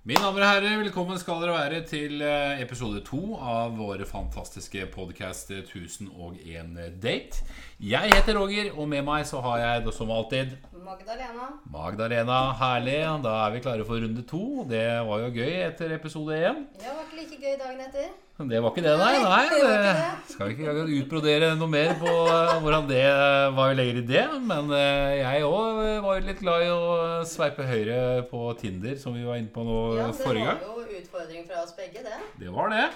Mine damer og herrer, velkommen skal dere være til eh, episode to av våre fantastiske podkast 1001 date. Jeg heter Roger, og med meg så har jeg det som alltid Magdalena. Magdalena. Herlig. Da er vi klare for runde to. Det var jo gøy etter episode én. Ja, var ikke like gøy dagen etter. Det var ikke det, nei. Nei, det var ikke det skal ikke utbrodere noe mer på eh, hvordan det var jo lenger i det. Men eh, jeg òg var jo litt glad i å sveipe høyre på Tinder, som vi var inne på nå Ja, det var jo utfordring fra oss begge, det. Det var det.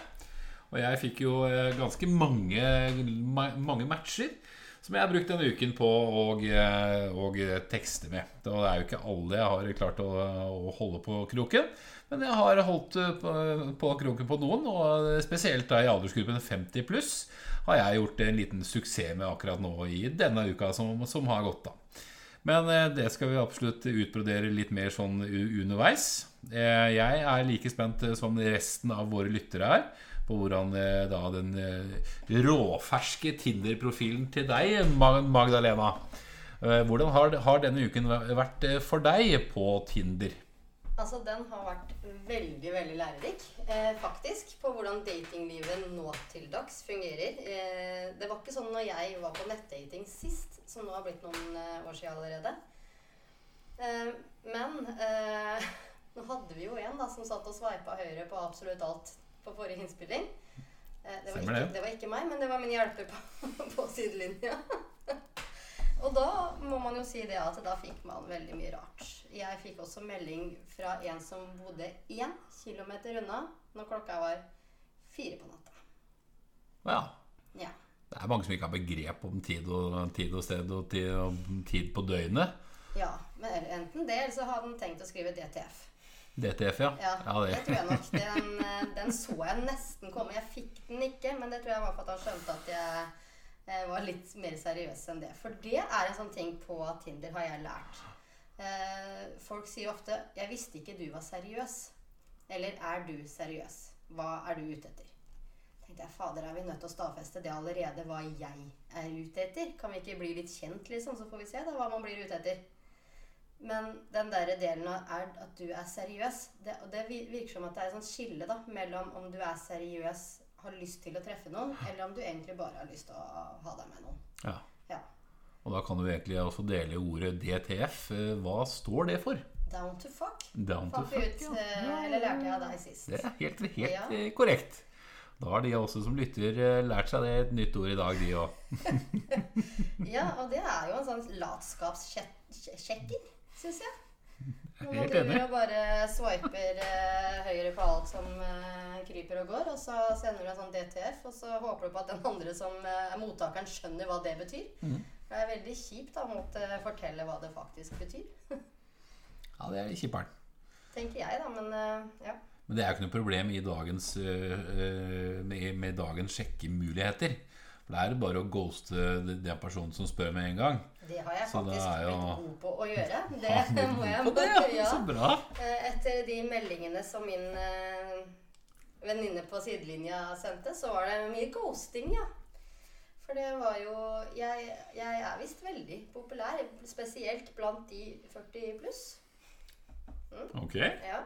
Og jeg fikk jo eh, ganske mange, mange matcher som jeg har brukt denne uken på å og, og tekste med. Det er jo ikke alle jeg har klart å, å holde på kroken. Men jeg har holdt eh, på, på kroken på noen, og spesielt da i aldersgruppen 50 pluss har jeg gjort en liten suksess med akkurat nå i denne uka som, som har gått. da. Men eh, det skal vi absolutt utbrodere litt mer sånn underveis. Eh, Jeg er like spent eh, som resten av våre lyttere er på hvordan eh, da den eh, råferske Tinder-profilen til deg, Magdalena eh, Hvordan har, har denne uken vært for deg på Tinder? Altså, den har vært veldig, veldig lærerik, eh, faktisk, på hvordan datinglivet nå til dags fungerer. Eh, det var ikke sånn når jeg var på nettdating sist, som nå har blitt noen eh, år siden allerede. Men nå hadde vi jo en da, som satt og sveipa høyre på absolutt alt på forrige innspilling. Eh, det, var ikke, det. var ikke meg, men det var min hjelper på, på sidelinja. Og da må man jo si det at da fikk man veldig mye rart. Jeg fikk også melding fra en som bodde én kilometer unna når klokka var fire på natta. Ja, Ja. det er mange som ikke har begrep om tid og, tid og sted og tid, og tid på døgnet. ja. Men enten det, eller så hadde han tenkt å skrive DTF. DTF, ja. Ja, ja det tror jeg nok. Den, eh, den så jeg nesten komme. Jeg fikk den ikke, men det tror jeg var for at han skjønte at jeg eh, var litt mer seriøs enn det. For det er en sånn ting på Tinder, har jeg lært. Eh, folk sier ofte 'Jeg visste ikke du var seriøs'. Eller 'Er du seriøs? Hva er du ute etter?' tenkte jeg, fader, er vi nødt til å stadfeste det allerede hva jeg er ute etter? Kan vi ikke bli litt kjent, liksom, så får vi se da hva man blir ute etter? Men den der delen av er at du er seriøs, det, og det virker som at det er et sånt skille da, mellom om du er seriøs, har lyst til å treffe noen, eller om du egentlig bare har lyst til å ha deg med noen. ja. Ja. Og da kan du egentlig også dele ordet DTF. Eh, Hva står det for? Down to fuck. Down to fuck, ut, ja. eh, eller lærte jeg av deg sist. Det er helt, helt Ja. eh, korrekt. Da har de også som lytter lært seg det et nytt ord i dag, de òg. Ja, og det er jo en sånn latskapssjekker, syns jeg. Når man driver og bare swiper eh, høyre på alt som eh, kryper og går, og så sender du en sånn DTF, og så håper du på at den andre som eh, er mottakeren, skjønner hva det betyr. Mm. Det er veldig kjipt å måtte fortelle hva det faktisk betyr. Ja, det er kjipperen. Tenker jeg, da, men eh, ja. Men det er jo ikke noe problem i dagens, eh, eh, med, med dagens sjekkemuligheter. For det er bare å ghoste den personen som spør med en gang. Det har jeg faktisk jo- blitt god på å gjøre. Det må jeg det, ja. Så bra. Eh, Etter de meldingene som min eh, venninne på sidelinja sendte, så var det mye ghosting, ja. For det var jo Jeg, jeg er visst veldig populær, spesielt blant de 40 pluss. Ok. Ja.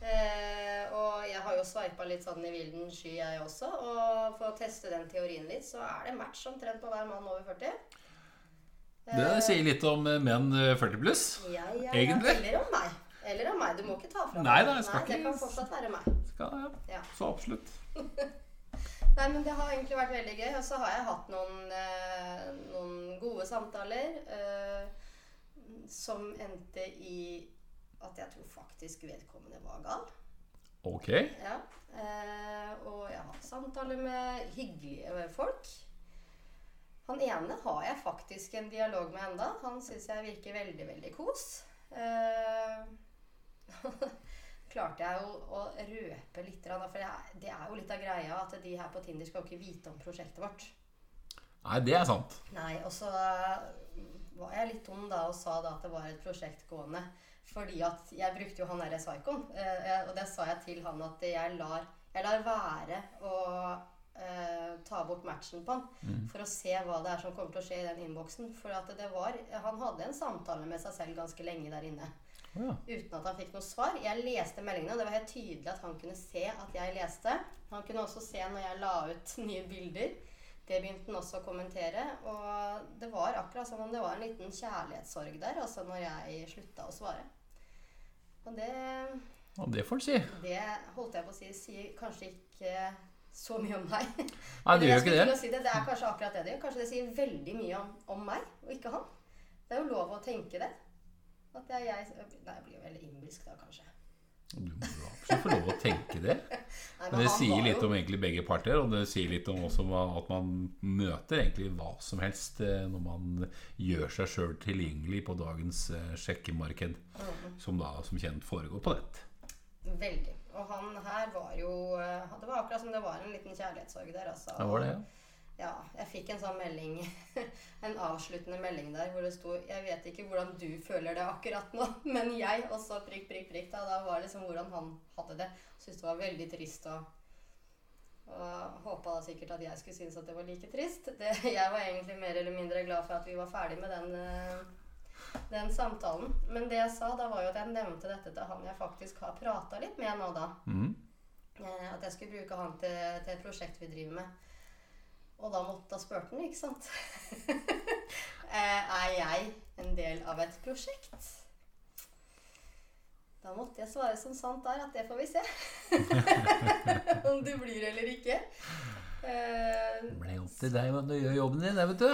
Eh, og jeg har jo sveipa litt sånn i vilden sky, jeg også. Og for å teste den teorien litt, så er det match omtrent på hver mann over 40. Det sier litt om eh, menn eh, 40 pluss. Ja, ja, ja. Egentlig. Eller om meg. Eller om meg. Du må ikke ta fra Nei da, jeg skal Nei, det kan fortsatt være meg. Skal, ja. Ja. Så absolutt. Nei, men det har egentlig vært veldig gøy. Og så har jeg hatt noen, eh, noen gode samtaler eh, som endte i at jeg tror faktisk vedkommende var gal. Ok. Ja. Eh, og jeg har hatt samtaler med hyggelige folk. Han ene har jeg faktisk en dialog med enda. Han syns jeg virker veldig, veldig kos. Uh, klarte jeg jo å røpe litt, for det er jo litt av greia at de her på Tinder skal jo ikke vite om prosjektet vårt. Nei, det er sant. Nei, og så var jeg litt dum da og sa da at det var et prosjekt gående. Fordi at jeg brukte jo han derre psykoen. Eh, og det sa jeg til han at jeg lar, jeg lar være å eh, ta bort matchen på han. For å se hva det er som kommer til å skje i den innboksen. For at det var Han hadde en samtale med seg selv ganske lenge der inne. Ja. uten at han fikk noe svar. Jeg leste meldingene, og det var helt tydelig at han kunne se at jeg leste. Han kunne også se når jeg la ut nye bilder. Det begynte han også å kommentere. Og det var akkurat som om det var en liten kjærlighetssorg der, altså når jeg slutta å svare. Og det, Og det får han si. det holdt jeg på å si sier kanskje ikke så mye om meg. Nei, det gjør ikke det. Si det. det er kanskje akkurat det det gjør. Kanskje det sier veldig mye om, om meg, og ikke han. Det er jo lov å tenke det. At det er jeg Nei, jeg blir jo veldig innbilsk da, kanskje. Du må jo absolutt få lov å tenke det. Nei, Men det sier litt jo- om egentlig begge parter, og det sier litt om også at man møter egentlig hva som helst eh, når man gjør seg sjøl tilgjengelig på dagens eh, sjekkemarked, mm. som da som kjent foregår på nett. Veldig. Og han her var jo eh, Det var akkurat som det var en liten kjærlighetssorg der, altså. Det var det, ja. Ja, jeg fikk en sånn melding, en avsluttende melding der hvor det sto 'Jeg vet ikke hvordan du føler det akkurat nå, men jeg' Og så prikk, prikk, prikk. Da, da var det liksom hvordan han hadde det. Syntes det var veldig trist og og håpa da sikkert at jeg skulle synes at det var like trist. Det, jeg var egentlig mer eller mindre glad for at vi var ferdig med den, eh, den samtalen. Men det jeg sa da, var jo at jeg nevnte dette til han jeg faktisk har prata litt med nå, da. Mm. Eh, At jeg skulle bruke han til, til et prosjekt vi driver med. Og da måtte jeg spørre han, ikke sant? Eh, er jeg en del av et prosjekt? Da måtte jeg svare som sant er at det får vi se. Om du blir eller ikke. Eh, Det ble opp til deg når du gjør jobben din, det, vet du.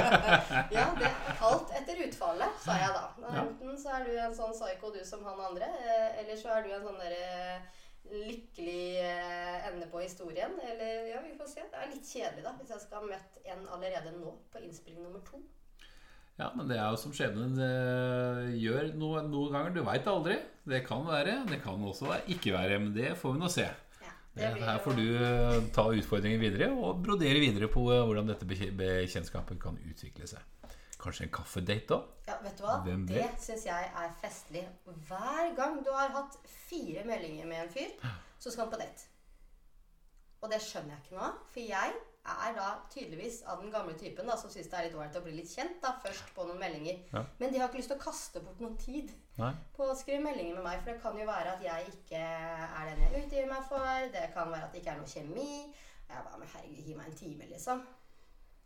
ja, det alt etter utfallet, sa jeg da. Enten så er du en sånn psycho du som han andre, eh, eller så er du en sånn derre lykkelig eh, ende på historien. Eller ja, vi får se. Det er litt kjedelig, da, hvis jeg skal ha møtt en allerede nå på innspilling nummer to. Ja, men det er jo som skjebnen eh, gjør noe, noen ganger. Du veit aldri. Det kan være, det kan også være ikke være. Men det får vi nå se. Blir her får du eh, ta utfordringen videre og brodere videre på eh, hvordan dette bekje- bekjentskapet kan utvikle seg. Kanskje en kaffedate da? Ja, vet du hva? Hvem det syns jeg er festlig. Hver gang du har hatt fire meldinger med en fyr, så skal han på date. Og det skjønner jeg ikke av. For jeg er da tydeligvis av den gamle typen da, som syns det er litt ålreit å bli litt kjent da, først på noen meldinger. Ja. Men de har ikke lyst til å kaste bort noen tid Nei? på å skrive meldinger med meg. For det kan jo være at jeg ikke er den jeg utgir meg for. Det kan være at det ikke er noe kjemi. Jeg bare, men herregud, gi meg en time, liksom.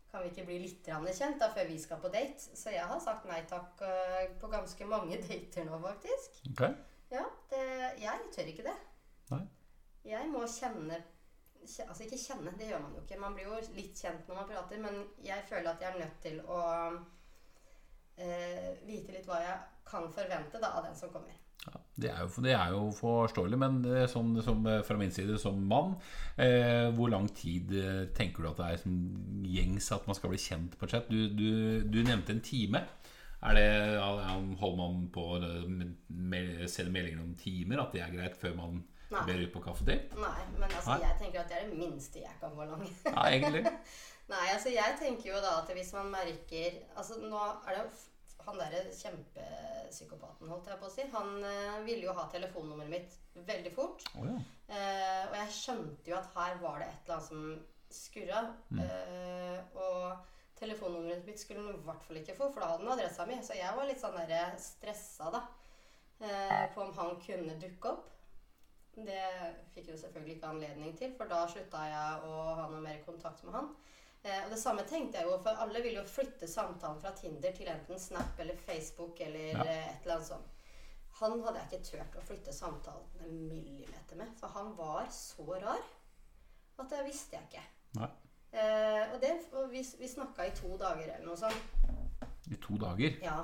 Kan vi ikke bli litt kjent da før vi skal på date? Så jeg har sagt nei takk øh, på ganske mange dater nå, faktisk. Ok. Ja, det, jeg tør ikke det. Nei. Jeg må kjenne kje- Altså ikke kjenne, det gjør man jo ikke. Man blir jo litt kjent når man prater, men jeg føler at jeg er nødt til å eh, vite litt hva jeg kan forvente da, av den som kommer. Ja, det, er jo, det er jo forståelig, men sånn, som, eh, fra min side som mann eh, Hvor lang tid eh, tenker du at det er som gjengs at man skal bli kjent på chat? Du, du, du nevnte en time. Er det, Holder man på å sende meldinger om timer? At det er greit før man Nei. ber du på kaffedate? Nei, men altså, Nei. jeg tenker at det er det minste jeg kan forlange. Ja, egentlig. Nei, altså jeg tenker jo da at hvis man merker Altså nå er det jo han derre kjempepsykopaten, holdt jeg på å si. Han øh, ville jo ha telefonnummeret mitt veldig fort. Oh, ja. Eh, og jeg skjønte jo at her var det et eller annet som skurra. Eh, og telefonnummeret mitt skulle han i hvert fall ikke få, for da hadde han adressa mi. Så jeg var litt sånn der stressa da, eh, på om han kunne dukke opp. Det fikk jeg selvfølgelig ikke anledning til, for da slutta jeg å ha noe mer kontakt med han. Eh, og det samme tenkte jeg jo, for alle vil jo flytte samtalen fra Tinder til enten Snap eller Facebook eller Ja. eh, et eller annet sånt. Han hadde jeg ikke turt å flytte samtalen en millimeter med, for han var så rar at det visste jeg ikke. Eh, og det, og vi, vi snakka i to dager eller noe sånt. I to dager. Ja.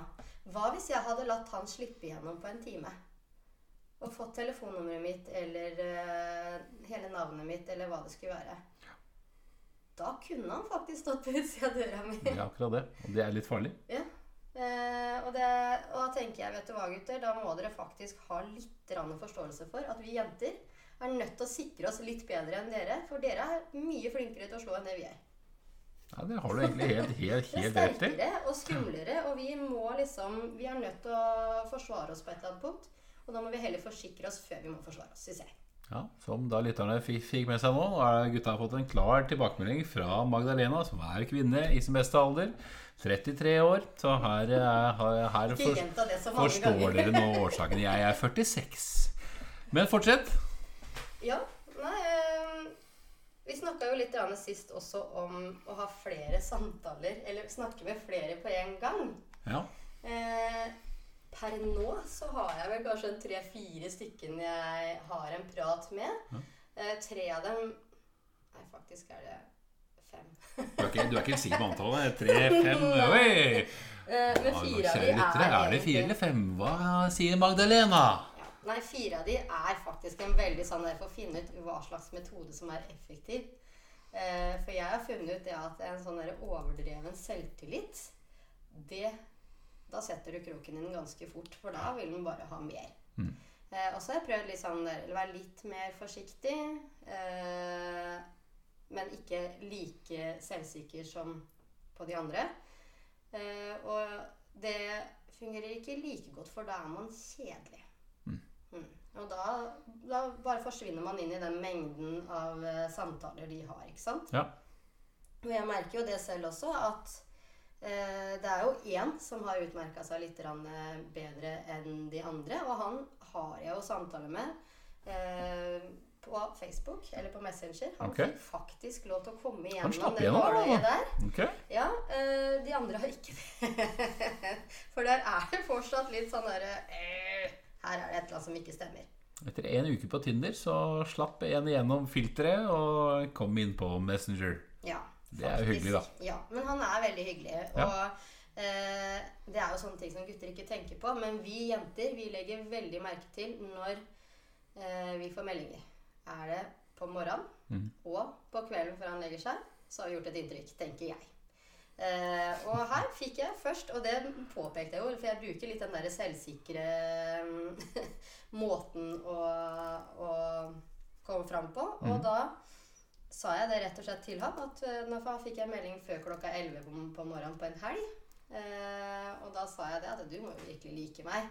Hva hvis jeg hadde latt han slippe igjennom på en time? Og fått telefonnummeret mitt eller uh, hele navnet mitt eller hva det skulle være. Da kunne han faktisk stått på utsida av døra mi. Det er akkurat det. Og det er litt farlig. Ja. Eh, og, det, og da tenker jeg, vet du hva, gutter, da må dere faktisk ha litt forståelse for at vi jenter er nødt til å sikre oss litt bedre enn dere. For dere er mye flinkere til å slå enn det vi er. Ja, Det har du egentlig helt, helt, Det er helt rett i. sterkere og skumlere, og vi må liksom Vi er nødt til å forsvare oss på et eller annet punkt. Og da må vi heller forsikre oss før vi må forsvare oss, syns jeg. Ja, Som da lytterne fikk, med seg nå, nå har gutta fått en klar tilbakemelding fra Magdalena, som er kvinne i sin beste alder. 33 år. Så her, er- her, her for, forstår dere nå årsaken. Jeg er 46. Men fortsett. Ja, nei eh, Vi snakka jo litt sist også om å ha flere samtaler, eller snakke med flere på en gang. Ja. Per nå så har jeg vel kanskje tre-fire stykken jeg har en prat med. Eh, tre av dem Nei, faktisk er det fem. Du er ikke, du er ikke sikker på antallet? Tre, fem Oi! Eh, men Ja, fire av de er er det fire eller fem? Hva sier Magdalena? Ja. Nei, fire av de er faktisk en veldig sånn der for å finne ut hva slags metode som er effektiv. Eh, for jeg har funnet ut det at en sånn der overdreven selvtillit, det Da setter du kroken inn ganske fort, for da vil den bare ha mer. Eh, og så har jeg prøvd litt sånn der, å være litt mer forsiktig, eh, men ikke like selvsikker som på de andre. Eh, og det fungerer ikke like godt, for da er man kjedelig. Mm. Og da, da bare forsvinner man inn i den mengden av eh, samtaler de har, ikke sant? Ja. Og jeg merker jo det selv også, at det er jo én som har utmerka seg litt eh, bedre enn de andre. Og han har jeg jo samtale med eh, på Facebook eller på Messenger. Han okay. fikk faktisk lov til å komme igjennom det nåløyet der. Okay. Ja, eh, de andre har ikke det. For der er det fortsatt litt sånn derre eh, Her er det et eller annet som ikke stemmer. Etter en uke på Tinder så slapp en igjennom filteret og kom inn på Messenger. Ja, Det er jo hyggelig, da. Ja, men han er veldig hyggelig. Ja. Og eh, det er jo sånne ting som gutter ikke tenker på. Men vi jenter vi legger veldig merke til når eh, vi får meldinger. Er det på morgenen mm. og på kvelden før han legger seg, så har vi gjort et inntrykk, tenker jeg. Eh, og her fikk jeg først, og det påpekte jeg jo, for jeg bruker litt den der selvsikre mm, måten å, å komme fram på. Og da sa jeg det rett og slett til ham. At eh, nå fikk jeg melding før klokka 11 på, morgenen på en helg. Eh, og da sa jeg det at du må jo virkelig like meg.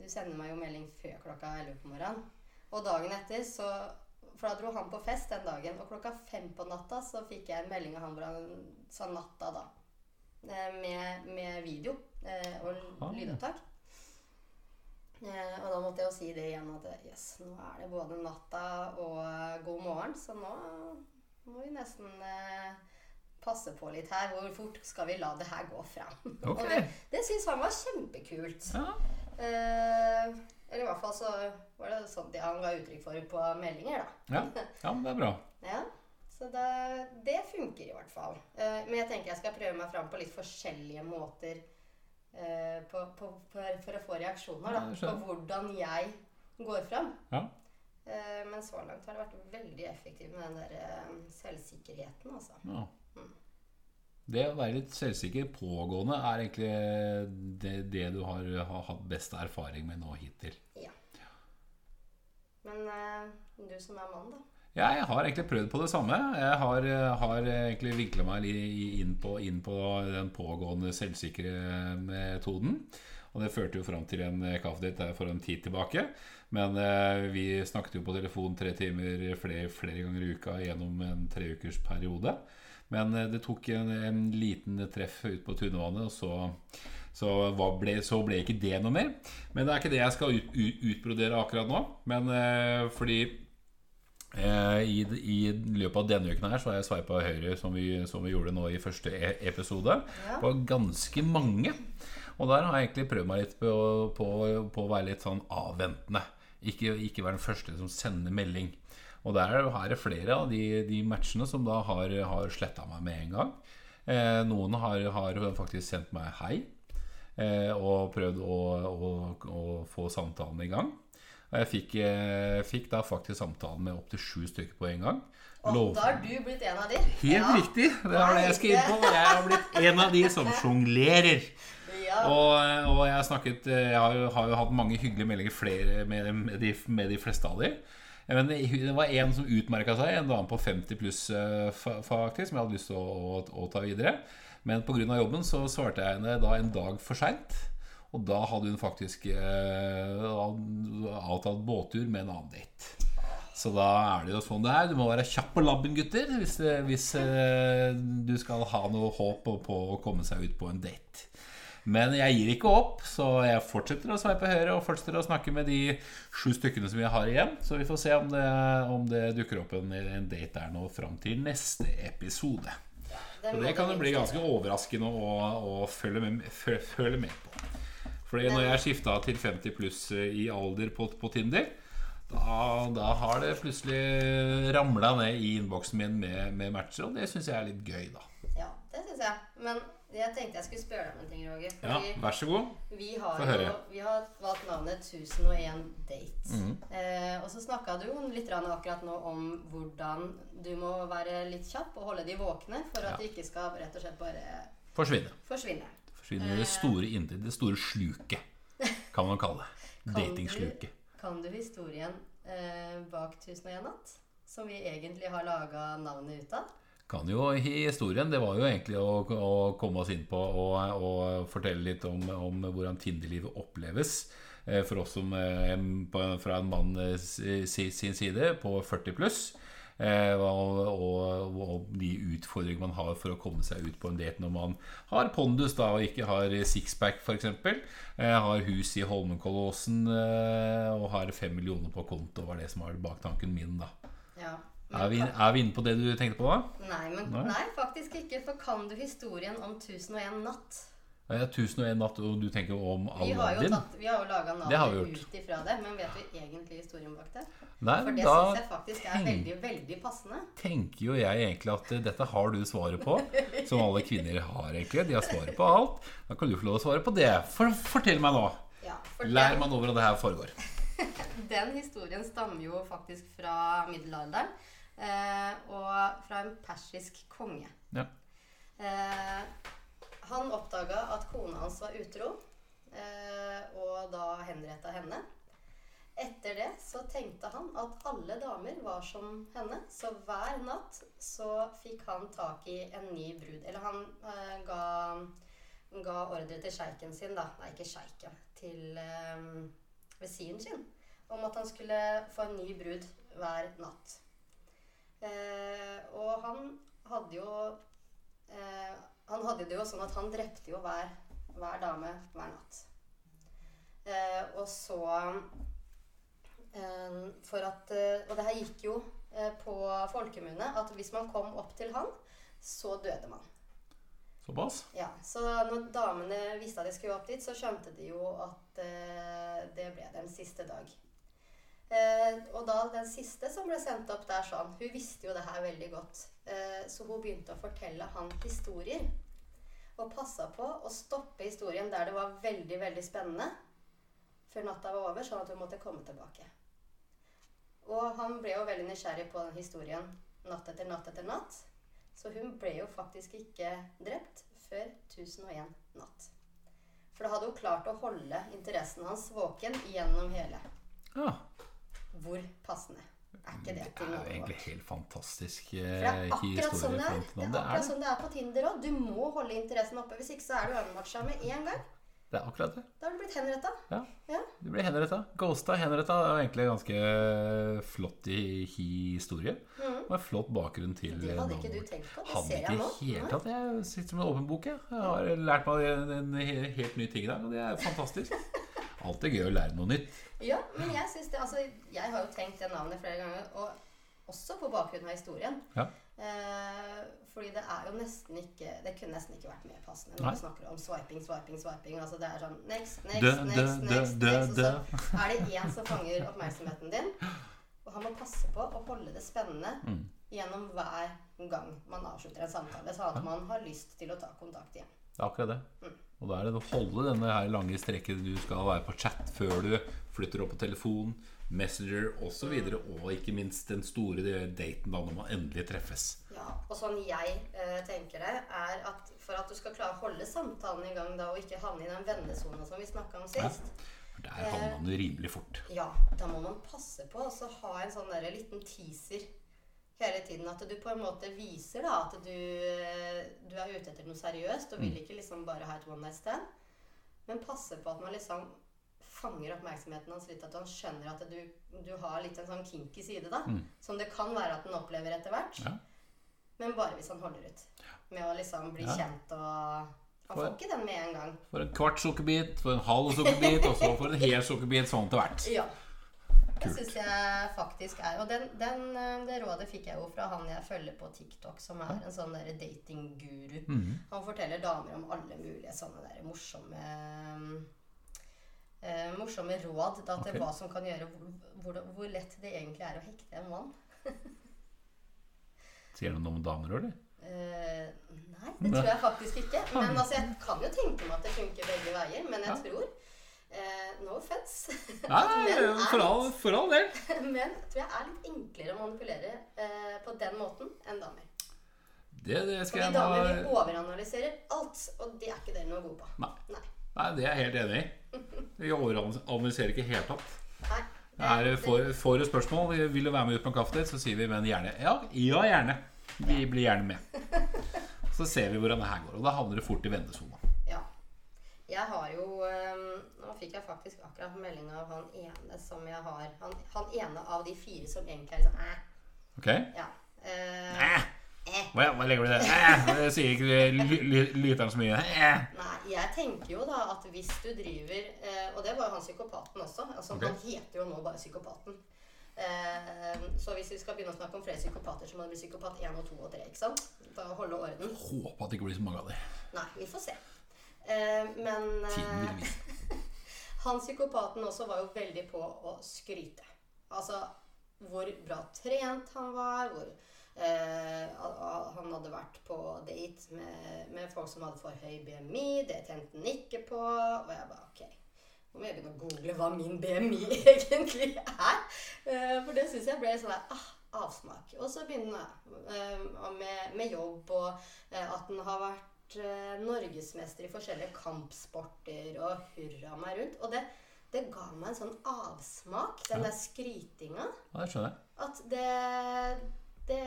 Du sender meg jo melding før klokka 11 på morgenen. Og dagen etter så For da dro han på fest den dagen. Og klokka fem på natta så fikk jeg en melding av han hvor han sa natta da. Eh, med, med video eh, og Ah. lydopptak. Eh, og da måtte jeg jo si det igjen at yes, nå er det både natta og eh, god morgen, så nå må vi nesten eh, passe på litt her. Hvor fort skal vi la det her gå fram? Okay. det, det syns han var kjempekult. Ja. Eh, eller i hvert fall så var det sånn det han ga uttrykk for på meldinger, da. Ja. ja, men det er bra. Ja, så det, det funker i hvert fall. Eh, men jeg tenker jeg skal prøve meg fram på litt forskjellige måter eh, på, på, for, for å få reaksjoner. Da, på hvordan jeg går fram. Ja. Eh, men så langt har det vært veldig effektivt med den der eh, selvsikkerheten, altså. Ja. Det å være litt selvsikker pågående er egentlig det, det du har, har hatt best erfaring med nå hittil. Ja. Men eh, du som er mann, da? Jeg har egentlig prøvd på det samme. Jeg har, har egentlig vinkla meg inn på, inn på den pågående selvsikre metoden. Og det førte jo fram til en kaffedate for en tid tilbake. Men eh, vi snakket jo på telefon tre timer flere, flere ganger i uka gjennom en treukersperiode. Men eh, det tok en, en liten treff ut på Tunvannet, og så, så, ble, så ble ikke det noe mer. Men det er ikke det jeg skal ut, ut, utbrodere akkurat nå. Men eh, fordi Eh, I, I løpet av denne uken her så har jeg sveipa høyre, som vi, som vi gjorde nå i første e episode, Ja. på ganske mange. Og der har jeg egentlig prøvd meg litt på, på, på å være litt sånn avventende. Ikke, ikke være den første som sender melding. Og der er det flere av de, de matchene som da har, har sletta meg med en gang. Eh, noen har, har faktisk sendt meg hei eh, og prøvd å, å, å få samtalen i gang. Og jeg fikk, eh, fikk da faktisk samtalen med opptil sju stykker på en gang. Og Lov- da har du blitt en av de. Helt ja. riktig! Det er det jeg skal inn på. Jeg har blitt en av de som sjonglerer. Og, og jeg har snakket Jeg har jo, har jo hatt mange hyggelige meldinger flere med, med, de, med de fleste av dem. Men det var en som utmerka seg, en dame på 50 pluss eh, faktisk, som jeg hadde lyst til å, å, å ta videre. Men pga. jobben så svarte jeg henne da en dag for seint. Og da hadde hun faktisk eh, avtalt båttur med en annen date. Så da er det jo sånn det er. Du må være kjapp på labben, gutter, hvis, hvis eh, du skal ha noe håp på å komme seg ut på en date. Men jeg gir ikke opp, så jeg fortsetter å sveipe høyre og fortsetter å snakke med de sju stykkene som jeg har igjen. Så vi får se om det, om det dukker opp en, en date der nå fram til neste episode. Så det kan jo bli ganske overraskende å, å følge, med, følge med på. Fordi når jeg skifta til 50 pluss i alder på, på Tinder, da, da har det plutselig ramla ned i innboksen min med, med matcher, og det syns jeg er litt gøy, da. Ja, det syns jeg. Men jeg tenkte jeg skulle spørre deg om en ting, Roger. Ja, vær så god. vi, har jo, vi har valgt navnet 1001 Date. Mm. Eh, og så snakka du litt akkurat nå om hvordan du må være litt kjapp og holde de våkne for at Ja. de ikke skal rett og slett bare Forsvinne. forsvinne. Forsvinne i det store inntil det store sluket, kan man kalle det. Datingsluket. Kan du historien eh, bak 1001 natt? Som vi egentlig har laga navnet ut av? Kan jo historien, det var jo egentlig å, å komme oss inn på og, og fortelle litt om, om hvordan Tinder-livet oppleves. eh, For oss som eh, fra en mann eh, sin side på 40 pluss. eh, Og, og, og de utfordringene man har for å komme seg ut på en date når man har pondus da, og ikke har sixpack f.eks. Har hus i Holmenkollåsen eh, og har fem millioner på konto, var det som var baktanken min. da Ja. Er vi, er vi inne på det du tenkte på da? Nei, men, Nei? nei, faktisk ikke. For kan du historien om 1001 natt? Ja, 1001 natt, og du tenker om Vi har jo, tatt, vi har jo laga navnet ut ifra det, men vet vi egentlig historien bak det? Nei, For det syns jeg faktisk er tenk- veldig, veldig passende. tenker jo jeg egentlig at eh, dette har du svaret på. Som alle kvinner har, egentlig. De har svaret på alt. Da kan du få lov å svare på det. For, fortell meg nå. Ja, for Lær meg nå hvordan det her foregår. den historien stammer jo faktisk fra middelalderen. Eh, og fra en persisk konge. Ja. Eh, han oppdaga at kona hans var utro, eh, og da henretta henne. Etter det så tenkte han at alle damer var som henne, så hver natt så fikk han tak i en ny brud. Eller han eh, ga, ga ordre til sjeiken sin, da. Nei, ikke sjeiken. Til eh, vesinen sin. Om at han skulle få en ny brud hver natt. Eh, og han hadde jo eh, Han hadde det jo sånn at han drepte jo hver, hver dame hver natt. Eh, og så For at Og det her gikk jo på folkemunne at hvis man kom opp til han, så døde man. Såpass? Ja, Så når damene visste at de skulle opp dit, så skjønte de jo at det ble den siste dag. Eh, og da den siste som ble sendt opp der sånn, hun visste jo det her veldig godt. Eh, så hun begynte å fortelle han historier. Og passa på å stoppe historien der det var veldig, veldig spennende. Før natta var over, sånn at hun måtte komme tilbake. Og han ble jo veldig nysgjerrig på den historien natt etter natt etter natt. Så hun ble jo faktisk ikke drept før 1001 natt. For da hadde hun klart å holde interessen hans våken gjennom hele. Ja. Hvor passende er ikke det Det er jo egentlig helt fantastisk det eh, er akkurat historie. sånn det er. Det er Det er akkurat sånn det er på Tinder òg. Du må holde interessen oppe. Hvis ikke så er du unmatcha med en gang. Det er akkurat det. Da har du blitt henretta. Ja. Ja. Du blir henretta. Ghosta henretta er jo egentlig en ganske flott i- historie. Mm. Og en flott bakgrunn til Det hadde ikke du tenkt på. Det Hadde ser ikke jeg nå. Helt tatt. Jeg sitter som en åpen bok. Jeg, jeg har lært meg en, en helt ny ting i dag, og det er fantastisk. Alltid gøy å lære noe nytt. Ja, men jeg synes det Altså, jeg har jo tenkt det navnet flere ganger, og også på bakgrunn av historien. Ja. Eh, fordi det er jo nesten ikke Det kunne nesten ikke vært mer passende når vi snakker om swiping, swiping, swiping. Altså det er sånn next, next, Dø, next, dø, next, dø, next, og så er det én som fanger oppmerksomheten din. Og han må passe på å holde det spennende Mm. gjennom hver gang man avslutter en samtale, sånn at man har lyst til å ta kontakt igjen. Det er akkurat det. Og da er det å holde denne her lange strekken du skal være på chat før du flytter opp på telefon, Messenger osv. Og, videre og ikke minst den store daten da når man endelig treffes. Ja, og sånn jeg eh, tenker det, er at for at du skal klare å holde samtalen i gang da, og ikke havne i den vennesona som vi snakka om sist, For der havner man jo rimelig fort. ja, da må man passe på å ha en sånn der liten teaser hele tiden. At du på en måte viser da at du, eh, du er ute etter noe seriøst, og vil ikke liksom bare ha et one night stand. Men passe på at man liksom fanger oppmerksomheten hans litt. At han skjønner at du, du har litt en sånn kinky side, da. Mm. Som det kan være at han opplever etter hvert. Ja. Men bare hvis han holder ut. Med å liksom bli Ja. kjent og Han får ikke den med en gang. For en kvart sukkerbit, for en halv sukkerbit, og så for en hel sukkerbit sånn til hvert. Ja. Det syns jeg faktisk er Og den, den, eh, det rådet fikk jeg jo fra han jeg følger på TikTok, som er en sånn datingguru. Mm -hmm. Han forteller damer om alle mulige sånne der morsomme uh, Morsomme råd da, til okay. hva som kan gjøre hvor, hvor, lett det egentlig er å hekte en mann. Sier det noe om damer eller? Uh, nei, det tror jeg faktisk ikke. Men altså, jeg kan jo tenke meg at det funker begge veier. Men jeg Ja. tror No offense. Nei, for all, for all del. Men tror jeg er litt enklere å manipulere eh, på den måten enn damer. Det, det skal jeg damer vi bare overanalyserer alt, og det er ikke dere noe gode på. Nei. Nei. Nei, det er jeg helt enig i. Vi overanalyserer ikke helt opp. Nei. Det er, får, du spørsmål, vil du være med ut på en kaffedate, så sier vi men gjerne. Ja, ja, gjerne. Vi blir gjerne med. Så ser vi hvordan det her går. Og da havner det fort i vendesona. Ja. Jeg har jo um fikk jeg faktisk akkurat melding av han ene som jeg har Han, han ene av de fire som egentlig er liksom æ. Ok? Ja. Eh, hva, hva legger du i det? Det sier ikke ly- ly- lytteren så mye. Nei, jeg tenker jo da at hvis du driver eh, Og det var jo han psykopaten også. Altså, Ok. Han heter jo nå bare Psykopaten. Eh, så hvis vi skal begynne å snakke om flere psykopater, så må det bli psykopat 1 og 2 og 3. ikke sant? Å holde orden. Håper at det ikke blir så mange av de. Nei, vi får se. Eh, men Tiden vil eh, vise. han psykopaten også var jo veldig på å skryte. Altså hvor bra trent han var, hvor eh, han hadde vært på date med, med folk som hadde for høy BMI. Det tjente han ikke på. Og jeg bare ok. Nå må jeg begynne å google hva min BMI egentlig er. Eh, for det syns jeg ble sånn der ah, avsmak. Og så begynner jeg eh, med, med jobb, og eh, at han har vært eh, norgesmester i forskjellige kampsporter, og hurra meg rundt. Og det, det ga meg en sånn avsmak, den Ja. der skrytinga. Ja, det skjønner jeg. At det, det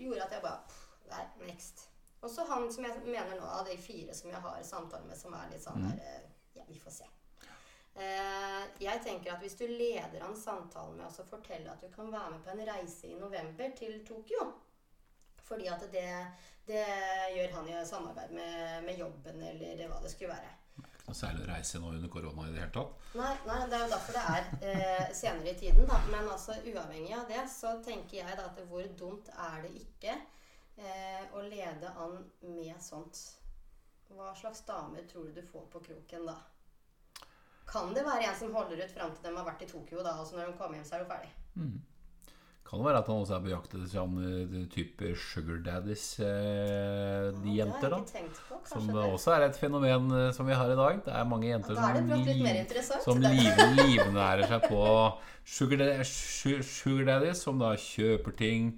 gjorde at jeg bare pff, Nei, next. Og så han som jeg mener nå, av de fire som jeg har samtale med, som er litt sånn Mm. der eh, Ja, vi får se. Uh, jeg tenker at hvis du leder an samtalen med å fortelle at du kan være med på en reise i november til Tokyo Fordi at det, det gjør han i samarbeid med, med jobben eller hva det skulle være. Ikke noe særlig å reise nå under korona i det hele tatt. Nei, nei, det er jo derfor det er eh, senere i tiden. Da. Men altså, uavhengig av det, så tenker jeg da at hvor dumt er det ikke eh, å lede an med sånt? Hva slags damer tror du du får på kroken da? Kan det være en som holder ut fram til de har vært i Tokyo, da, og så når de kommer hjem, så er du ferdig? Kan det være at han også er på jakt etter sånn type sugar daddies, eh, de Ja, jenter, da? tenkt på. Som det. også er et fenomen eh, som vi har i dag. Det er mange jenter ja, er som, liv, som liv, livnærer seg på sugar, sugar daddies, som da kjøper ting,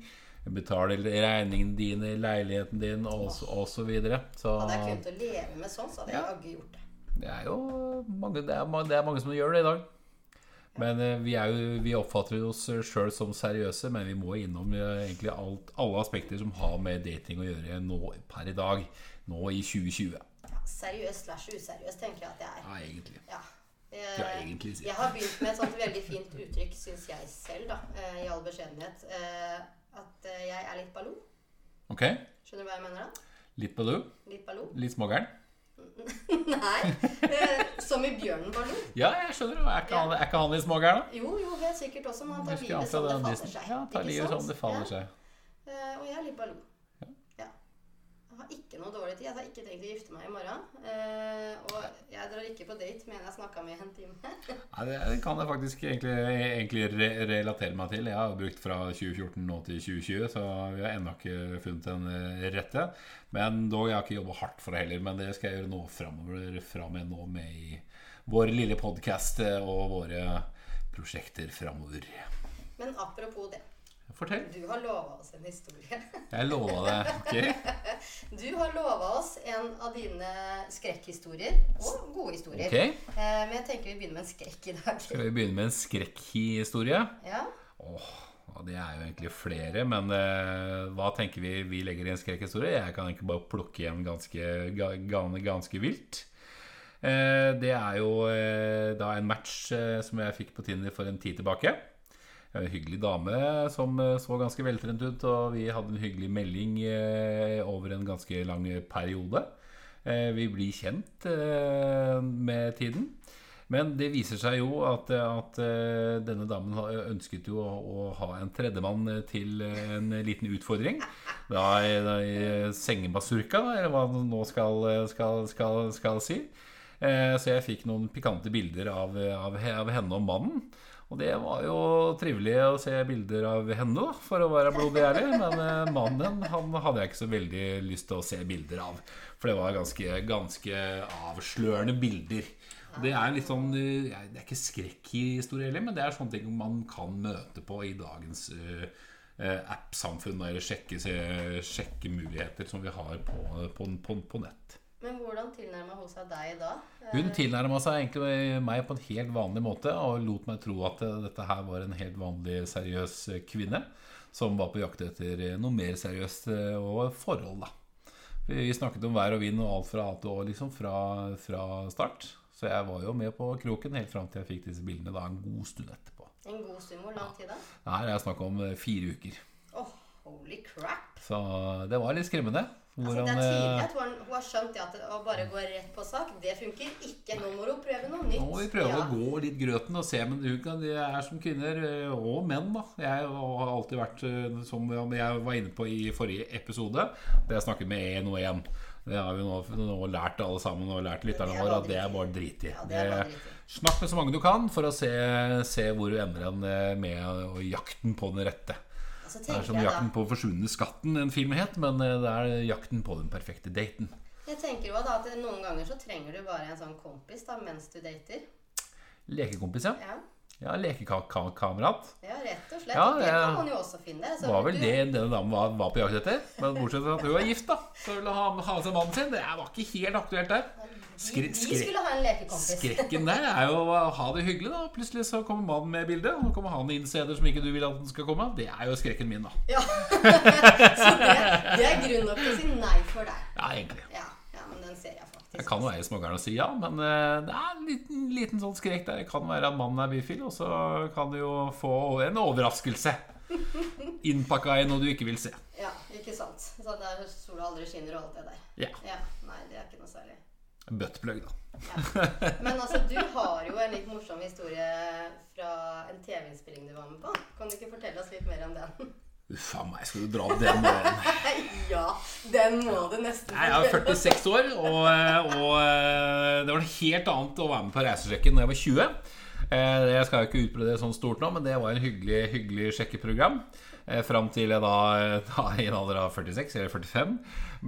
betaler regningene dine, leiligheten din og, så- og så videre. Så Hadde jeg kunnet leve med sånn, så hadde jeg Ja. jaggu gjort det. det er jo mange, det er, det er mange som gjør det i dag. Men eh, vi, er jo, vi oppfatter oss sjøl som seriøse, men vi må innom eh, egentlig alt, alle aspekter som har med dating å gjøre nå per i dag. Nå i 2020. Seriøst seriøs slash useriøs, tenker jeg at jeg er. Ja, egentlig. Ja. Ja, Eh, egentlig, jeg. jeg har begynt med et sånt veldig fint uttrykk, syns jeg selv, da, eh, i all beskjedenhet. At jeg er litt ballong. Ok. Skjønner du hva jeg mener da? Litt ballong? Litt ballo? litt smågæren. Nei. eh, Som i bjørnen ballo. Ja, jeg skjønner. Er ikke han, er ikke han litt smågæren, da? Jo, jo, helt sikkert også, men han tar livet som det faller seg. Ja, tar livet som det faller Ja. seg. Eh, Og jeg er litt bare Ja. Har ikke noe dårlig tid. Jeg har ikke tenkt å gifte meg i morgen. Eh, Og jeg drar ikke på date med en jeg snakka med i en time. Nei, det det kan jeg faktisk egentlig, egentlig re relatere meg til. Jeg har brukt fra 2014 nå til 2020, så vi har ennå ikke funnet den eh, rette. Men dog, jeg har ikke jobba hardt for det heller. Men det skal jeg gjøre nå framover, fra med nå med i vår lille podkast og våre prosjekter framover. Men apropos det. Fortell. Du har lova oss en historie. Jeg lova det. ok? Du har lova oss en av dine skrekkhistorier. Og gode historier. Ok. Eh, Men jeg tenker vi begynner med en skrekk i dag. Skal vi begynne med en skrekkhistorie? Ja. Åh, det er jo egentlig flere, men eh, hva tenker vi vi legger i en skrekkhistorie? Jeg kan egentlig bare plukke igjen ganske, ga- ga- ganske vilt. Eh, det er jo da en match som jeg fikk på Tinder for en tid tilbake. En hyggelig dame som eh, så ganske veltrent ut, og vi hadde en hyggelig melding eh, over en ganske lang periode. Eh, vi blir kjent med tiden. Men det viser seg jo at, at denne damen ønsket jo å, å ha en tredjemann til en liten utfordring. Da da sengebasurka, eller hva det nå skal, skal, skal, skal si. Så jeg fikk noen pikante bilder av, av, av henne og mannen. Og det var jo trivelig å se bilder av henne, da, for å være blodig ærlig. Men eh, mannen han hadde jeg ikke så veldig lyst til å se bilder av. For det var ganske, ganske avslørende bilder. Det er litt sånn eh, Det er ikke skrekkhistorie heller, men det er sånne ting man kan møte på i dagens eh, app-samfunn. Eller sjekke, sjekke muligheter som vi har på, på, på, på nett. Men hvordan tilnærma hun seg deg da? Eh, Hun tilnærma seg egentlig meg på en helt vanlig måte og lot meg tro at eh, dette her var en helt vanlig, seriøs eh, kvinne som var på jakt etter eh, noe mer seriøst eh, og forhold, da. Vi snakket om vær og vind og alt fra A til Å liksom fra, fra start. Så jeg var jo med på kroken helt fram til jeg fikk disse bildene da en god stund etterpå. En god stund. Hvor lang tid da? Her er snakk om eh, fire uker. Åh, holy crap. Så det var litt skremmende. Altså, det er eh, at hun hun har skjønt at å bare gå rett på sak, det funker ikke. Nå må hun prøve noe nytt. Nå må vi prøve Ja. å gå litt grøten og se, men hun er som kvinner eh, og menn. da Jeg har alltid vært, eh, som jeg var inne på i forrige episode, det jeg snakket med én og én. Det har vi nå, nå lært alle sammen og lært lytterne er våre at det er bare drit i. Ja, det Det- Snakk med så mange du kan for å se, se hvor du ender med jakten på den rette. Det er som 'Jakten på forsvunne skatten', en film het, men eh, det er jakten på den perfekte daten. Jeg tenker jo da at noen ganger så trenger du bare en sånn kompis da mens du dater. Lekekompis, ja. Ja, Ja, Lekekamerat. ja rett og slett. Ja, det kan man jo også finne. Så var vel du- det denne damen var, var på jakt etter. Men bortsett fra at hun var gift, da. Så ville ha, ha med seg mannen sin. Det var ikke helt aktuelt der. Skri, vi skulle ha en lekekompis. skrekken der er jo å ha det hyggelig, da. Plutselig så kommer mannen med i bildet. Og kommer han inn steder som ikke du vil at den skal komme. Det er jo skrekken min, da. Ja. så det, det er grunn nok til å si nei for deg. Ja, egentlig. Ja, ja men den ser jeg faktisk. Jeg kan jo være smågæren og si ja, men eh, det er en liten, liten sånn skrek der. Det kan være at mannen er bifil, og så kan du jo få en overraskelse. Innpakka i noe du ikke vil se. Ja, ikke sant. Så der sola aldri skinner og alt det der. Ja. Ja, Nei, det er ikke noe særlig. Buttplug, da. Ja. Men altså, du har jo en litt morsom historie fra en TV-innspilling du var med på. Kan du ikke fortelle oss litt mer om den? Uff a meg, skal du dra opp den? morgenen? ja, den må du nesten Nei, Jeg er 46 år, og, og eh, det var noe helt annet å være med på reisesjekken da jeg var 20. Eh, Jeg skal jo ikke utbrede det sånn stort nå, men det var en hyggelig, hyggelig sjekkeprogram. Eh, Fram til jeg da, da i en alder av 46 eller 45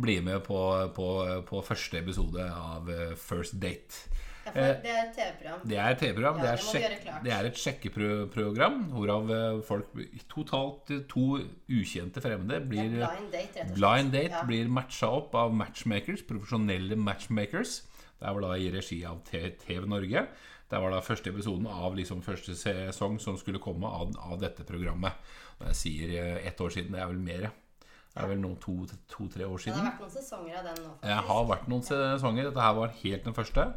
blir med på, på, på første episode av eh, First Date. Ja, det er et TV-program. Det er et TV-program. Ja, det, det er et sjekkeprogram hvorav eh, folk Totalt eh, to ukjente fremmede blir er blind date, rett og slett. Blind date Ja. blir matcha opp av matchmakers, profesjonelle matchmakers. Det er vel da i regi av TV Norge. Det var da første episoden av liksom første sesong som skulle komme av, av dette programmet. Og jeg sier eh, ett år siden, det er vel mer. Det er vel noen to-tre to, år siden. Det har vært noen sesonger av den nå, faktisk. Jeg har vært noen sesonger. Dette her var helt den første.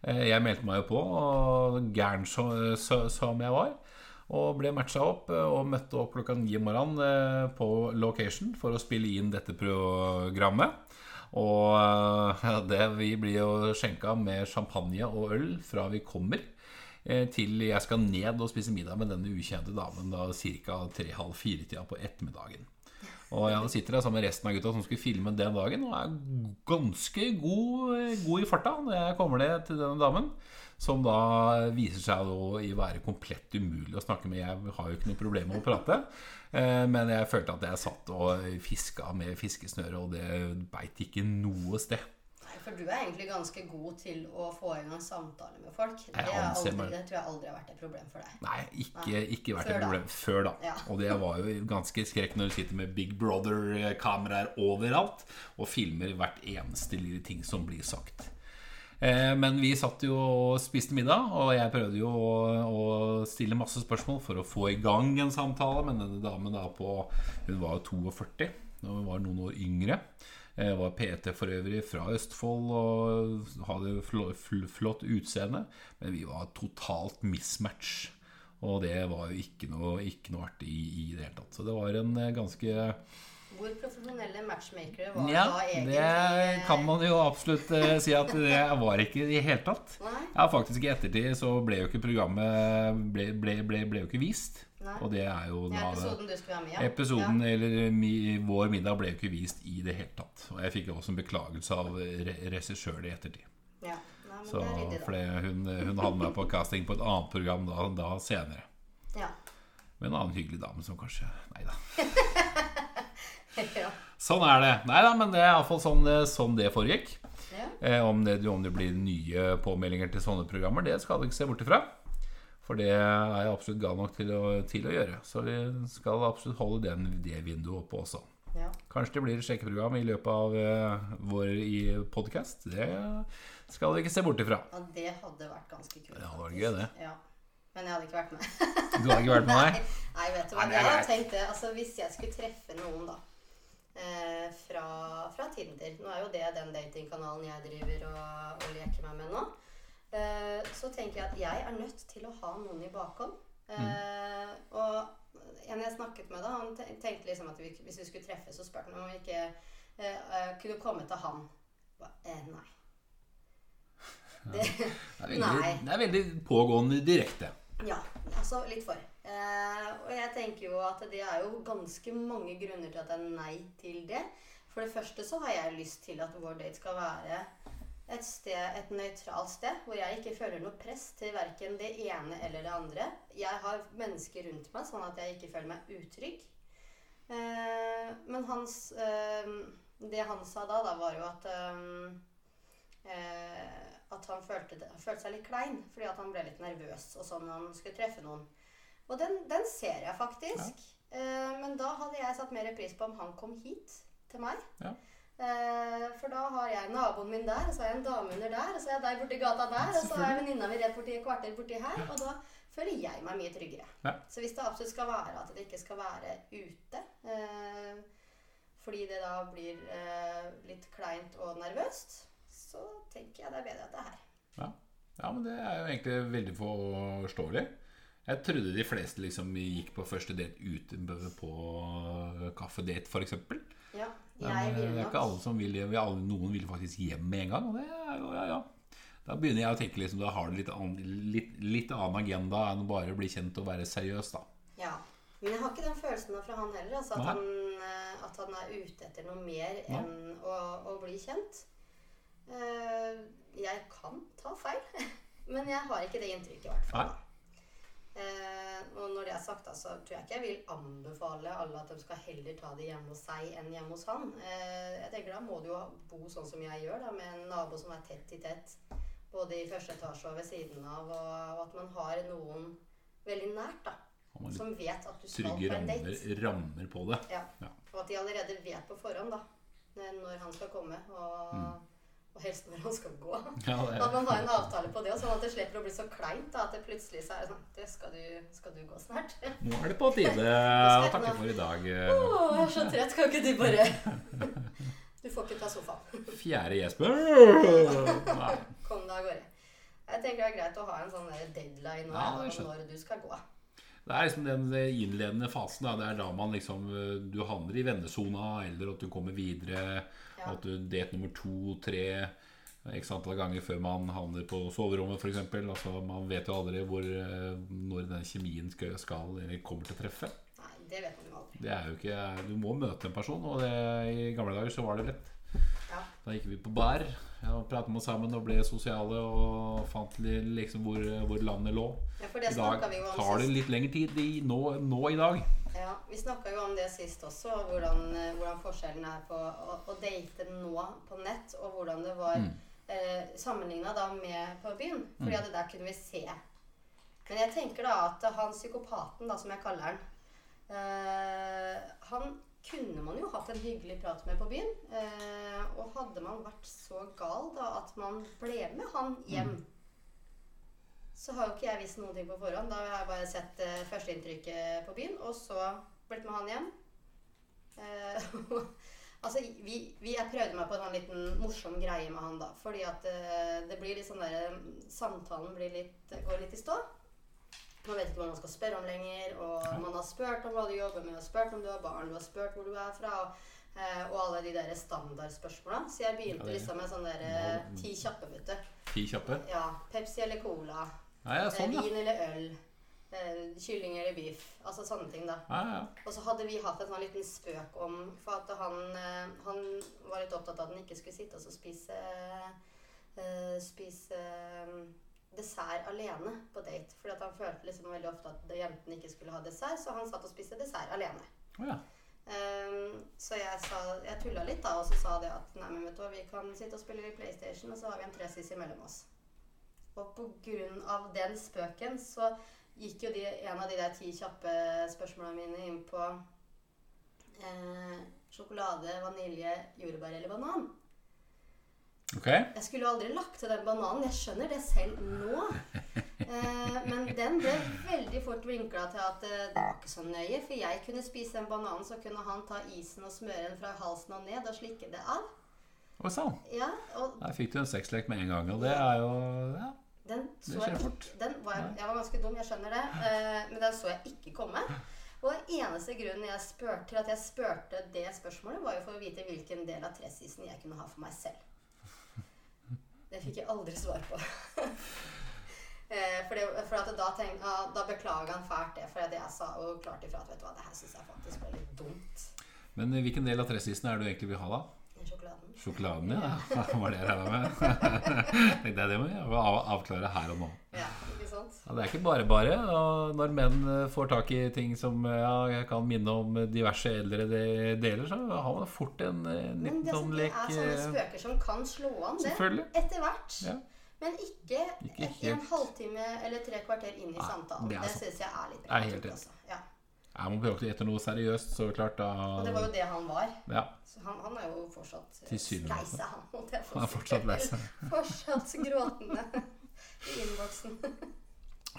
Eh, Jeg meldte meg jo på, og gæren som jeg var. Og ble matcha opp eh, og møtte opp klokka ni om morgenen på location for å spille inn dette programmet. Og eh, det, vi blir jo skjenka med champagne og øl fra vi kommer. eh, Til jeg skal ned og spise middag med denne ukjente damen da ca. tre-halv fire-tida på ettermiddagen. Og jeg sitter der sammen med resten av gutta som skulle filme den dagen, og er ganske god, god i farta når jeg kommer ned til denne damen. Som da viser seg å være komplett umulig å snakke med. Jeg har jo ikke noe problem med å prate. Eh, Men jeg følte at jeg satt og fiska med fiskesnøre, og det beit ikke noe sted. Nei, for du er egentlig ganske god til å få i gang samtaler med folk. Det, aldri, det tror jeg aldri har vært et problem for deg. Nei, ikke, ikke vært Før et da. problem før da. Ja. Og det var jo ganske skrekk når du sitter med Big Brother-kameraer overalt og filmer hvert eneste lille ting som blir sagt. Eh, Men vi satt jo og spiste middag, og jeg prøvde jo å, å stille masse spørsmål for å få i gang en samtale. Men denne damen da på Hun var jo 42, og hun var noen år yngre. Jeg var PT for øvrig fra Østfold og hadde fl fl flott utseende. Men vi var totalt mismatch. Og det var jo ikke noe, ikke noe artig i, i det hele tatt. Så det var en eh, ganske Hvor profesjonelle matchmakere var Ja, da egentlig? det kan man jo absolutt eh, si at det var ikke i det hele tatt. Nei? Ja, faktisk i ettertid så ble jo ikke programmet ble, ble, ble, ble jo ikke vist. Nei. Og det er jo Ja, episoden du skulle være med i? Episoden eller mi, vår middag ble jo ikke vist i det hele tatt. Og jeg fikk jo også en beklagelse av re regissøren i ettertid. Ja. Nei, men Så, det det, hun, hun hadde meg på casting på et annet program da, da senere. Ja. Med en annen hyggelig dame som kanskje Nei da. ja. Sånn er det. Nei da, men det er iallfall sånn, sånn det foregikk. ja. Eh, om, det, om det blir nye påmeldinger til sånne programmer, det skal du ikke se bort ifra. For det er jeg absolutt gal nok til å, til å gjøre. Så vi skal absolutt holde den, det vinduet oppe også. ja. Kanskje det blir et sjekkeprogram i løpet av uh, vår i podkast. Det skal vi ikke se bort ifra. Ja, det hadde vært ganske kult. Det hadde vært gøy, det. Ja. Men jeg hadde ikke vært med. Du hadde ikke vært med, nei? Nei, vet du hva. Jeg har tenkt det. Altså, hvis jeg skulle treffe noen, da. Eh, fra, fra Tinder. Nå er jo det den datingkanalen jeg driver og, og leker meg med nå. Eh, så tenker jeg at jeg er nødt til å ha noen i bakhånd. Eh, og en jeg snakket med, da, han tenkte liksom at vi, hvis vi skulle treffes, så spurte han om vi ikke eh, eh, kunne komme til han. Ba, Eh, nei. Det, Det er veldig, Nei. det er veldig pågående direkte. Ja, altså litt for. Eh, og jeg tenker jo at det er jo ganske mange grunner til at det er nei til det. For det første så har jeg lyst til at vår date skal være et sted, et nøytralt sted, hvor jeg ikke føler noe press til verken det ene eller det andre. Jeg har mennesker rundt meg, sånn at jeg ikke føler meg utrygg. Eh, men hans eh, Det han sa da, da var jo at eh, eh, at han følte, det, følte seg litt klein fordi at han ble litt nervøs og sånn når han skulle treffe noen. Og den, den ser jeg faktisk. Ja. men da hadde jeg satt mer pris på om han kom hit til meg. Ja. Eh, for da har jeg naboen min der, og så har jeg en dame under der, og så er jeg deg borti gata der, og så er venninna mi rett borti et kvarter borti her. Og da føler jeg meg mye tryggere. Ja. Så hvis det absolutt skal være at det ikke skal være ute, eh, fordi det da blir eh, litt kleint og nervøst, så tenker jeg det er bedre at det er her. Ja. ja, men det er jo egentlig veldig forståelig. Jeg trodde de fleste liksom gikk på første date ute på kaffedate, f.eks. Ja, jeg vil vil det er ikke alle som vil det. Alle- Noen vil faktisk hjem med en gang. Og det er jo, ja, ja. Da begynner jeg å tenke liksom, da har du litt, annen- litt, litt annen agenda enn å bare bli kjent og være seriøs, da. Ja. Men jeg har ikke den følelsen fra han heller. Altså at, han, eh, at han er ute etter noe mer Nei. enn å, å bli kjent. Eh, jeg kan ta feil, men jeg har ikke det inntrykket i hvert fall. Nei. Eh, og når det er sagt, da, så tror jeg ikke jeg vil anbefale alle at de skal heller ta det hjemme hos seg enn hjemme hos han. Eh, jeg tenker Da må du jo bo sånn som jeg gjør, da, med en nabo som er tett i tett. Både i første etasje og ved siden av. Og, og at man har noen veldig nært da, som vet at du skal på en rammer, date. rammer på det. Ja. Ja. Og at de allerede vet på forhånd da, når han skal komme, og, Mm. Og helst når han skal gå. Ja, At man har en avtale på det, og sånn at det slipper å bli så kleint. da, At det plutselig så er sånn det skal, du, skal du gå snart? Nå er det på tide å takke for i dag. Å, jeg er så trett. Kan ikke du bare Du får ikke ta sofaen. Fjerde Jesper. Nei. Kom deg av gårde. Jeg tenker det er greit å ha en sånn deadline nå, Ja, det når du skal gå. Det er liksom den innledende fasen. Da. Det er da man liksom Du havner i vennesona, eller at du kommer videre. Ja. At du date nummer to, tre X antall ganger før man havner på soverommet, f.eks. Altså, man vet jo aldri hvor, eh, når den kjemien skal, skal eller kommer til å treffe. Nei, det vet man jo aldri. Det er jo ikke Du må møte en person, og det, i gamle dager så var det lett. Ja. Da gikk vi på bar og pratet med oss sammen og ble sosiale og fant li- liksom hvor, hvor landet lå. Ja, det I dag tar det litt lengre tid i, nå, nå i dag. Ja, Vi snakka jo om det sist også, hvordan, eh, hvordan forskjellen er på å, å date nå på nett, og hvordan det var Mm. eh, sammenligna da med på byen. Fordi at der kunne vi se. Men jeg tenker da at han psykopaten, da, som jeg kaller han eh, Han kunne man jo hatt en hyggelig prat med på byen. Eh, og hadde man vært så gal da at man ble med han hjem så har jo ikke jeg visst noen ting på forhånd. Da har jeg bare sett uh, førsteinntrykket på byen, og så blitt med han hjem. Uh, Altså, vi, vi, jeg prøvde meg på en sånn liten morsom greie med han da. Fordi at uh, det blir litt sånn der Samtalen blir litt, går litt i stå. Man vet ikke hva man skal spørre om lenger. Og man har spurt om hva du jobber med, og spurt om du har barn, du har spurt hvor du er fra. Og, eh, og alle de der standardspørsmåla. Så jeg begynte Ja, liksom med sånn der, eh, ti kjappe, vet du. Ti kjappe. Ja, Pepsi eller Cola. Ja, eh, sånn, ja. Vin eller øl. Eh, kylling eller biff. Altså sånne ting, da. Ja, ja. Og så hadde vi hatt en sånn liten spøk om For at han, eh, han var litt opptatt av at han ikke skulle sitte og så spise uh, Spise eh, dessert alene på date. Fordi at han følte liksom veldig ofte at jentene ikke skulle ha dessert, så han satt og spiste dessert alene. Ja. Ehm, så jeg, sa, jeg tulla litt da, og så sa det at nei, men vet du hva, vi kan sitte og spille litt PlayStation, og så har vi en tresis imellom oss. Og av den spøken så gikk jo de, en av de der ti kjappe spørsmålene mine inn på eh, sjokolade, vanilje, jordbær eller banan. Ok. Jeg skulle jo aldri lagt til den bananen. Jeg skjønner det selv nå. Eh, men den ble veldig fort vinkla til at eh, det var ikke så nøye. For jeg kunne spise den bananen, så kunne han ta isen og smøre den fra halsen og ned og slikke det av. Og sånn. Ja, og Der fikk du en sexlek med en gang, og det er jo ja. Den så jeg den var jeg, jeg var ganske dum, jeg skjønner det. Uh, men den så jeg ikke komme. Og eneste grunnen jeg spør, til at jeg spurte det spørsmålet, var jo for å vite hvilken del av tresisen jeg kunne ha for meg selv. Det fikk jeg aldri svar på. Eh, for, det, for at da, tenk, da beklaga han fælt det, for jeg sa jo klart ifra at vet du hva, det her syns jeg faktisk ble litt dumt. Men eh, hvilken del av tressisen er det du egentlig vil ha, da? Den sjokoladen. ja. ja. Var det jeg regna med? Tenkte jeg det må jeg avklare her og nå. Ja, ikke sant? Ja, det er ikke bare bare. Og når menn eh, får tak i ting som eh, ja, jeg kan minne om diverse eldre deler, så har man fort en eh, Men liten det, sånn det er sånne eh, spøker som kan slå an, det. Etter hvert. Ja. Men ikke, Ikke et- en halvtime eller tre kvarter inn i samtalen. det Det, er sant. syns jeg er litt Jeg Jeg må prøve etter noe seriøst, så klart da Og det var jo det han var. Ja. Så han, han er jo fortsatt leise, han. jeg Han er fortsatt leise. fortsatt gråtende i innboksen.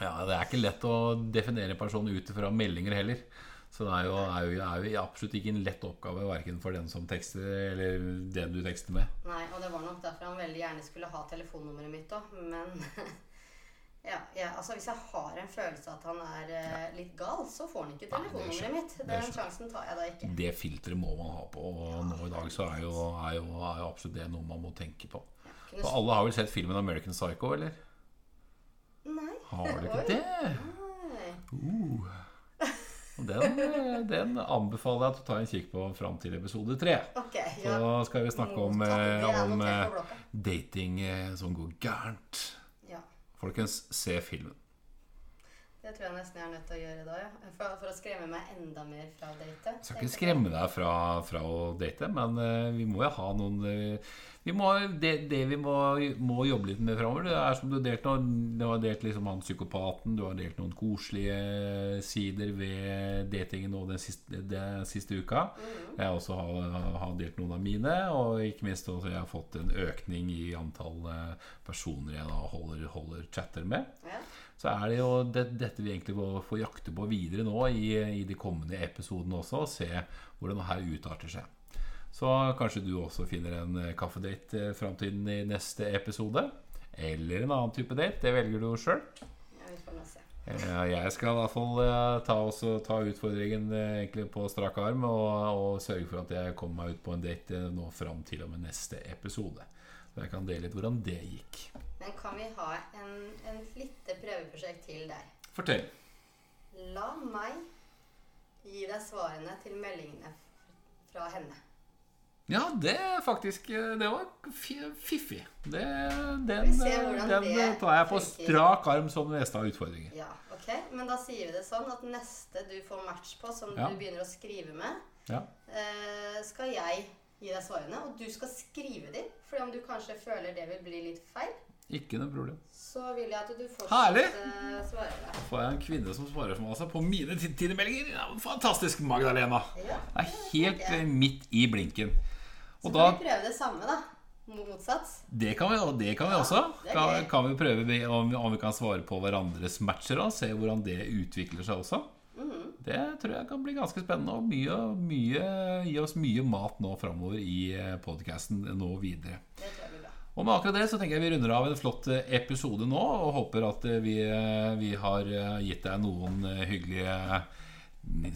ja, det er ikke lett å definere en person ut fra meldinger heller. Så det er jo, er jo, er jo absolutt ikke en lett oppgave verken for den som tekster, eller den du tekster med. Nei, og det var nok derfor han veldig gjerne skulle ha telefonnummeret mitt òg, men ja, ja, altså Hvis jeg har en følelse at han er eh, litt gal, så får han ikke telefonnummeret mitt. det Den sjansen tar jeg da ikke. Det filteret må man ha på, og nå i dag så er jo, er jo, er jo absolutt det noe man må tenke på. Ja, For alle har vel sett filmen 'American Psycho', eller? Nei. Har du ikke Oi. det? Uh. Den, eh, den anbefaler jeg at du tar en kikk på fram til episode tre. Ok, Så ja. skal vi snakke om. Det eh, om eh, dating som går gærent. Folkens, se filmen. Det tror jeg nesten jeg er nødt til å gjøre da, ja. For, for å skremme meg enda mer fra å date. Jeg skal ikke skremme deg fra, fra å date, men uh, vi må jo ha noen uh, vi må, det, det vi må, må jobbe litt med framover, det er som du har delt noen, Du har delt liksom han psykopaten, du har delt noen koselige sider ved datingen nå den siste, den siste uka. Jeg også har, har delt noen av mine, og ikke minst også jeg har fått en økning i antall eh, personer jeg da holder, holder chatter med. Ja. Så er det jo det, dette vi egentlig må få jakte på videre nå i, i de kommende episodene også, og se hvordan det her utarter seg. Så kanskje du også finner en eh, kaffedate eh, fram til i neste episode. Eller en annen type date. Det velger du sjøl. får. Jeg skal i hvert fall eh, ta, også, ta utfordringen eh, egentlig på strak arm og, og sørge for at jeg kommer meg ut på en date eh, nå fram til og med neste episode. Så jeg kan dele litt hvordan det gikk. Men kan vi ha en, en lite prøveprosjekt til der? Fortell. La meg gi deg svarene til meldingene fra henne. Ja, det er faktisk eh, Det var fiffig. Det, den, den tar jeg på strak arm som neste av utfordringer. Ja, ok. Men da sier vi det sånn at neste du får match på, som Ja. du begynner å skrive med, Ja. eh, skal jeg gi deg svarene. Og du skal skrive dem. For om du kanskje føler det vil bli litt feil, Ikke noe problem. så vil jeg at du Herlig! fortsatt uh, svarer Da Får jeg en kvinne som svarer som altså på mine tidemeldinger? Ja, fantastisk, Magdalena. Ja. Det er helt det. eh, midt i blinken. Så kan da vi prøve det samme, da. Motsatt. Det kan vi, det kan vi Ja, også. Kan, kan vi prøve om, vi- om vi kan svare på hverandres matcher og se hvordan det utvikler seg også. Mhm. Det tror jeg kan bli ganske spennende og mye, mye, gi oss mye mat nå framover i podkasten nå videre. Det tror jeg. Og med akkurat det så tenker jeg vi runder av en flott eh, episode nå, og håper at eh, vi, eh, vi har gitt deg noen hyggelige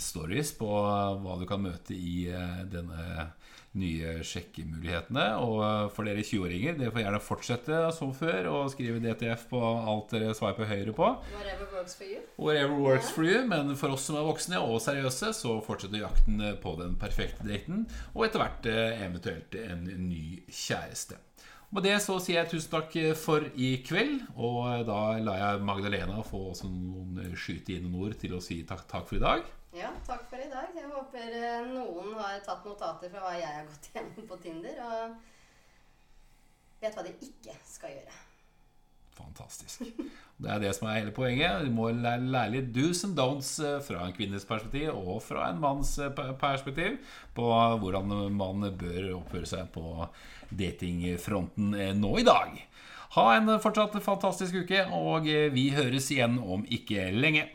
stories på hva du kan møte i denne nye sjekkemulighetene. Og for dere 20-åringer, dere får gjerne fortsette som før og skrive DTF på alt dere sveiper høyre på. Whatever works for you. Whatever works for you, men for oss som er voksne og seriøse, så fortsetter jakten på den perfekte daten, og etter hvert eventuelt en ny kjæreste. Med det så sier jeg tusen takk eh, for i kveld, og da lar jeg Magdalena få også noen eh, skyte inn noen ord til å si takk, takk for i dag. Ja, takk for i dag. Jeg håper eh, noen har tatt notater fra hva jeg har gått gjennom på Tinder, og vet hva de ikke skal gjøre. Fantastisk. Det er det som er hele poenget. Du må lære litt do's and don'ts eh, fra en kvinnes perspektiv og fra en manns eh, perspektiv på hvordan man bør oppføre seg på datingfronten eh, nå i dag. Ha en fortsatt fantastisk uke, og eh, vi høres igjen om ikke lenge.